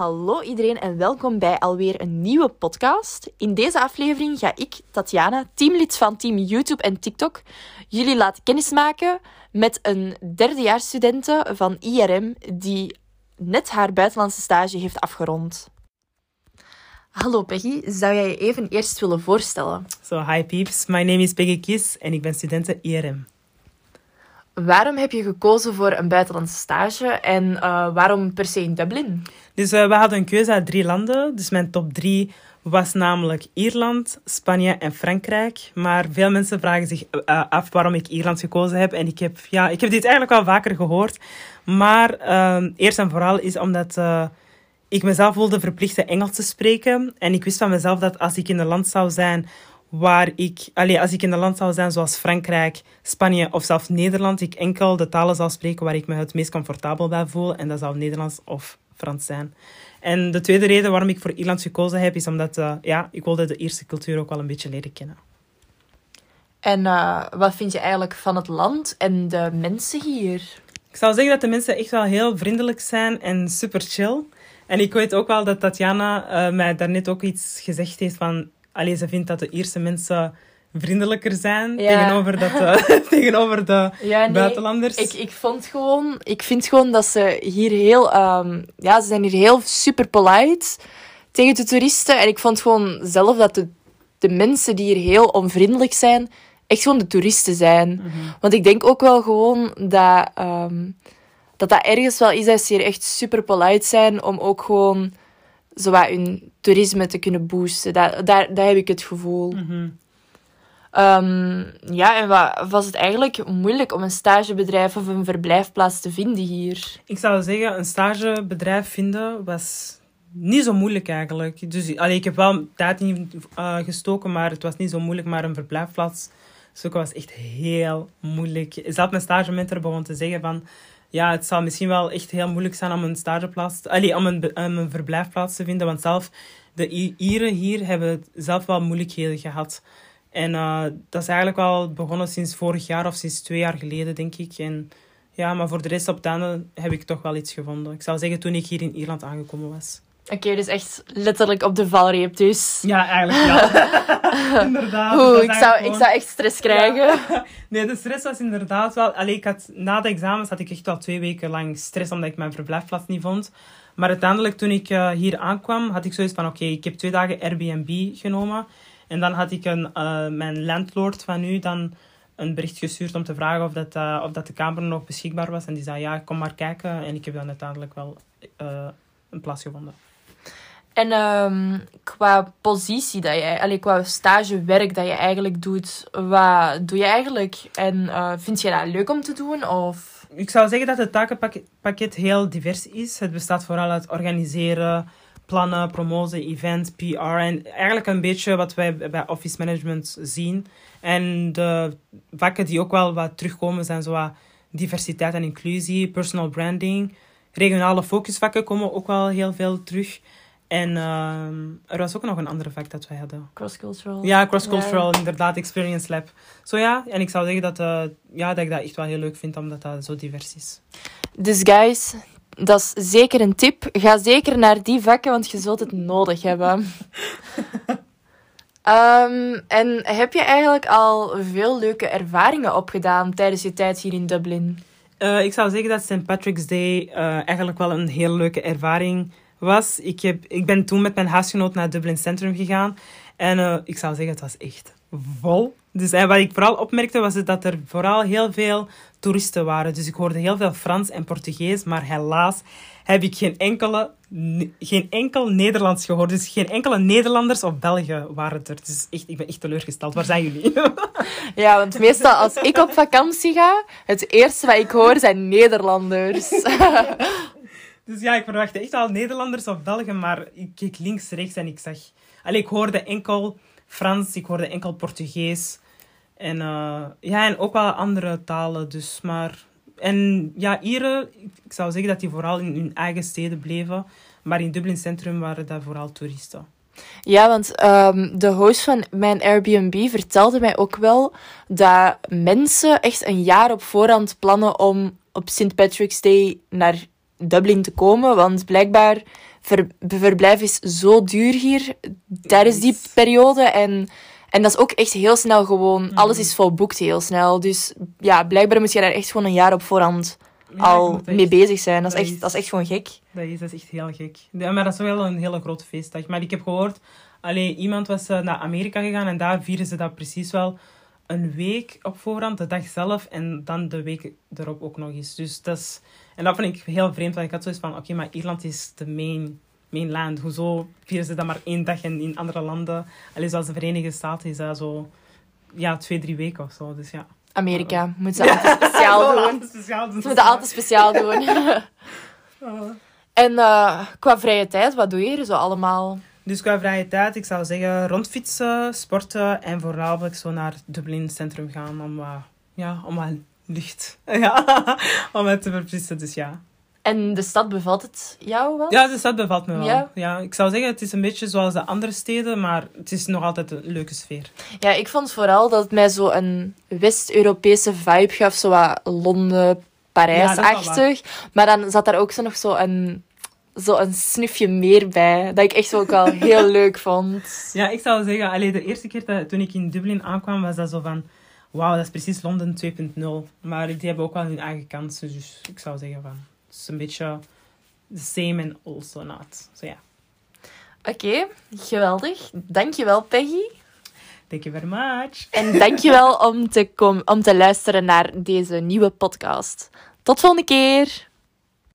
Hallo iedereen en welkom bij alweer een nieuwe podcast. In deze aflevering ga ik, Tatjana, teamlid van Team YouTube en TikTok, jullie laten kennismaken met een derdejaarsstudente van IRM die net haar buitenlandse stage heeft afgerond. Hallo Peggy, zou jij je even eerst willen voorstellen? So, hi peeps, my name is Peggy Kies en ik ben studente IRM. Waarom heb je gekozen voor een buitenlandse stage en uh, waarom per se in Dublin? Dus uh, we hadden een keuze uit drie landen. Dus mijn top drie was namelijk Ierland, Spanje en Frankrijk. Maar veel mensen vragen zich uh, af waarom ik Ierland gekozen heb. En ik heb, ja, ik heb dit eigenlijk al vaker gehoord. Maar eerst en vooral is omdat ik mezelf voelde verplicht Engels te spreken. En ik wist van mezelf dat als ik in een land zou zijn waar ik, allez, als ik in een land zou zijn zoals Frankrijk, Spanje of zelfs Nederland, ik enkel de talen zou spreken waar ik me het meest comfortabel bij voel. En dat zou Nederlands of Frans zijn. En de tweede reden waarom ik voor Ierland gekozen heb, is omdat uh, ja, ik wilde de Ierse cultuur ook wel een beetje leren kennen. En uh, wat vind je eigenlijk van het land en de mensen hier? Ik zou zeggen dat de mensen echt wel heel vriendelijk zijn en super chill. En ik weet ook wel dat Tatjana uh, mij daarnet ook iets gezegd heeft van Allee, ze vindt dat de Ierse mensen vriendelijker zijn tegenover, dat, uh, tegenover de ja, nee, buitenlanders. Ik, ik, vond gewoon, ik vind gewoon dat ze hier heel... Um, ja, ze zijn hier heel super polite tegen de toeristen. En ik vond gewoon zelf dat de, de mensen die hier heel onvriendelijk zijn, echt gewoon de toeristen zijn. Mm -hmm. Want ik denk ook wel gewoon dat, um, dat dat ergens wel is dat ze hier echt super polite zijn om ook gewoon zowat hun toerisme te kunnen boosten. Dat, daar, daar heb ik het gevoel. Mm um, ja, en wat, was het eigenlijk moeilijk om een stagebedrijf of een verblijfplaats te vinden hier? Ik zou zeggen, een stagebedrijf vinden was niet zo moeilijk eigenlijk. Dus allee, ik heb wel tijd in uh, gestoken, maar het was niet zo moeilijk. Maar een verblijfplaats zoeken was echt heel moeilijk. Zelfs mijn stagementor begon te zeggen van ja, het zal misschien wel echt heel moeilijk zijn om een stageplaats, allee, om een, om een verblijfplaats te vinden. Want zelf, de Ieren hier hebben zelf wel moeilijkheden gehad. En uh, dat is eigenlijk wel begonnen sinds vorig jaar of sinds twee jaar geleden, denk ik. En ja, maar voor de rest op het einde heb ik toch wel iets gevonden. Ik zou zeggen toen ik hier in Ierland aangekomen was. Oké, okay, dus echt letterlijk op de valreep dus. Ja, eigenlijk ja. inderdaad. Oeh, ik zou, ik zou echt stress krijgen. Nee, de stress was inderdaad wel... Allee, ik had, na de examens had ik echt al twee weken lang stress omdat ik mijn verblijfplaats niet vond. Maar uiteindelijk, toen ik uh, hier aankwam, had ik zoiets van... Oké, okay, ik heb twee dagen Airbnb genomen. En dan had ik een, uh, mijn landlord van nu dan een bericht gestuurd om te vragen of, dat, uh, of dat de kamer nog beschikbaar was. En die zei, ja, kom maar kijken. En ik heb dan uiteindelijk wel een plaats gevonden. En um, qua positie dat jij, allee, qua stagewerk dat je eigenlijk doet, wat doe je eigenlijk? En uh, vind je dat leuk om te doen? Of? Ik zou zeggen dat het takenpakket heel divers is. Het bestaat vooral uit organiseren, plannen, promoten, event, PR. En eigenlijk een beetje wat wij bij office management zien. En de vakken die ook wel wat terugkomen zijn zoals diversiteit en inclusie, personal branding. Regionale focusvakken komen ook wel heel veel terug. En uh, er was ook nog een andere vak dat wij hadden. Cross-cultural. Ja, cross-cultural, inderdaad, Experience Lab. Zo ja, en ik zou zeggen dat, uh, ja, dat ik dat echt wel heel leuk vind, omdat dat zo divers is. Dus guys, dat is zeker een tip. Ga zeker naar die vakken, want je zult het nodig hebben. um, en heb je eigenlijk al veel leuke ervaringen opgedaan tijdens je tijd hier in Dublin? Uh, ik zou zeggen dat St. Patrick's Day uh, eigenlijk wel een heel leuke ervaring was, ik, heb, ik ben toen met mijn huisgenoot naar Dublin Centrum gegaan. En uh, ik zou zeggen, het was echt vol. Dus en wat ik vooral opmerkte, was dat er vooral heel veel toeristen waren. Dus ik hoorde heel veel Frans en Portugees. Maar helaas heb ik geen, enkele, geen enkel Nederlands gehoord. Dus geen enkele Nederlanders of Belgen waren er. Dus echt, ik ben echt teleurgesteld. Waar zijn jullie? Ja, want meestal als ik op vakantie ga, het eerste wat ik hoor zijn Nederlanders. Dus ja, ik verwachtte echt al Nederlanders of Belgen, maar ik keek links, rechts en ik zag... Allee, ik hoorde enkel Frans, ik hoorde enkel Portugees. En, uh, ja, en ook wel andere talen, dus maar... En ja, Ieren, ik zou zeggen dat die vooral in hun eigen steden bleven. Maar in Dublin Centrum waren dat vooral toeristen. Ja, want um, de host van mijn Airbnb vertelde mij ook wel dat mensen echt een jaar op voorhand plannen om op St. Patrick's Day naar Dublin te komen. Want blijkbaar ver, verblijf is zo duur hier tijdens die periode. En, en dat is ook echt heel snel gewoon... Alles is volboekt heel snel. Dus ja, blijkbaar moet je daar echt gewoon een jaar op voorhand Ja, al echt- mee bezig zijn. Dat is, dat echt, is- dat is echt gewoon gek. Dat is, dat is echt heel gek. Ja, maar dat is wel een hele grote feestdag. Maar ik heb gehoord, alleen iemand was eh, naar Amerika gegaan en daar vieren ze dat precies wel een week op voorhand, de dag zelf, en dan de week erop ook nog eens. Dus dat is, en dat vond ik heel vreemd, want ik had zoiets van, oké, maar Ierland is de main, land. Hoezo vieren ze dat maar één dag en in andere landen, alleen zoals de Verenigde Staten, is dat zo, ja, twee, drie weken of zo. Dus ja. Amerika moet ze altijd speciaal doen. Speciaal doen. Ze moeten altijd speciaal doen. en eh, qua vrije tijd, wat doe je hier zo allemaal? Dus qua vrije tijd, ik zou zeggen rondfietsen, sporten en voornamelijk zo naar Dublin centrum gaan om wat, ja, om wat lucht ja, om het te verfrissen. Dus ja. En de stad bevalt het jou wel? ja, dus dat bevalt me wel. Ja? Ja? ik zou zeggen, het is een beetje zoals de andere steden, maar het is nog altijd een leuke sfeer. Ja, ik vond vooral dat het mij zo een West-Europese vibe gaf. Zo wat Londen, Parijs-achtig. maar dan zat daar ook zo nog zo een, zo een snufje meer bij. Dat ik echt ook wel heel leuk vond. Ja, ik zou zeggen, allee, de eerste keer dat, toen ik in Dublin aankwam, was dat zo van, wauw, dat is precies Londen 2.0. Maar die hebben ook wel hun eigen kansen, dus ik zou zeggen van, het is een beetje the same and also not. Zo ja. Oké, geweldig. Dankjewel, Peggy. Thank you very much. En dankjewel om te, kom, om te luisteren naar deze nieuwe podcast. Tot volgende keer.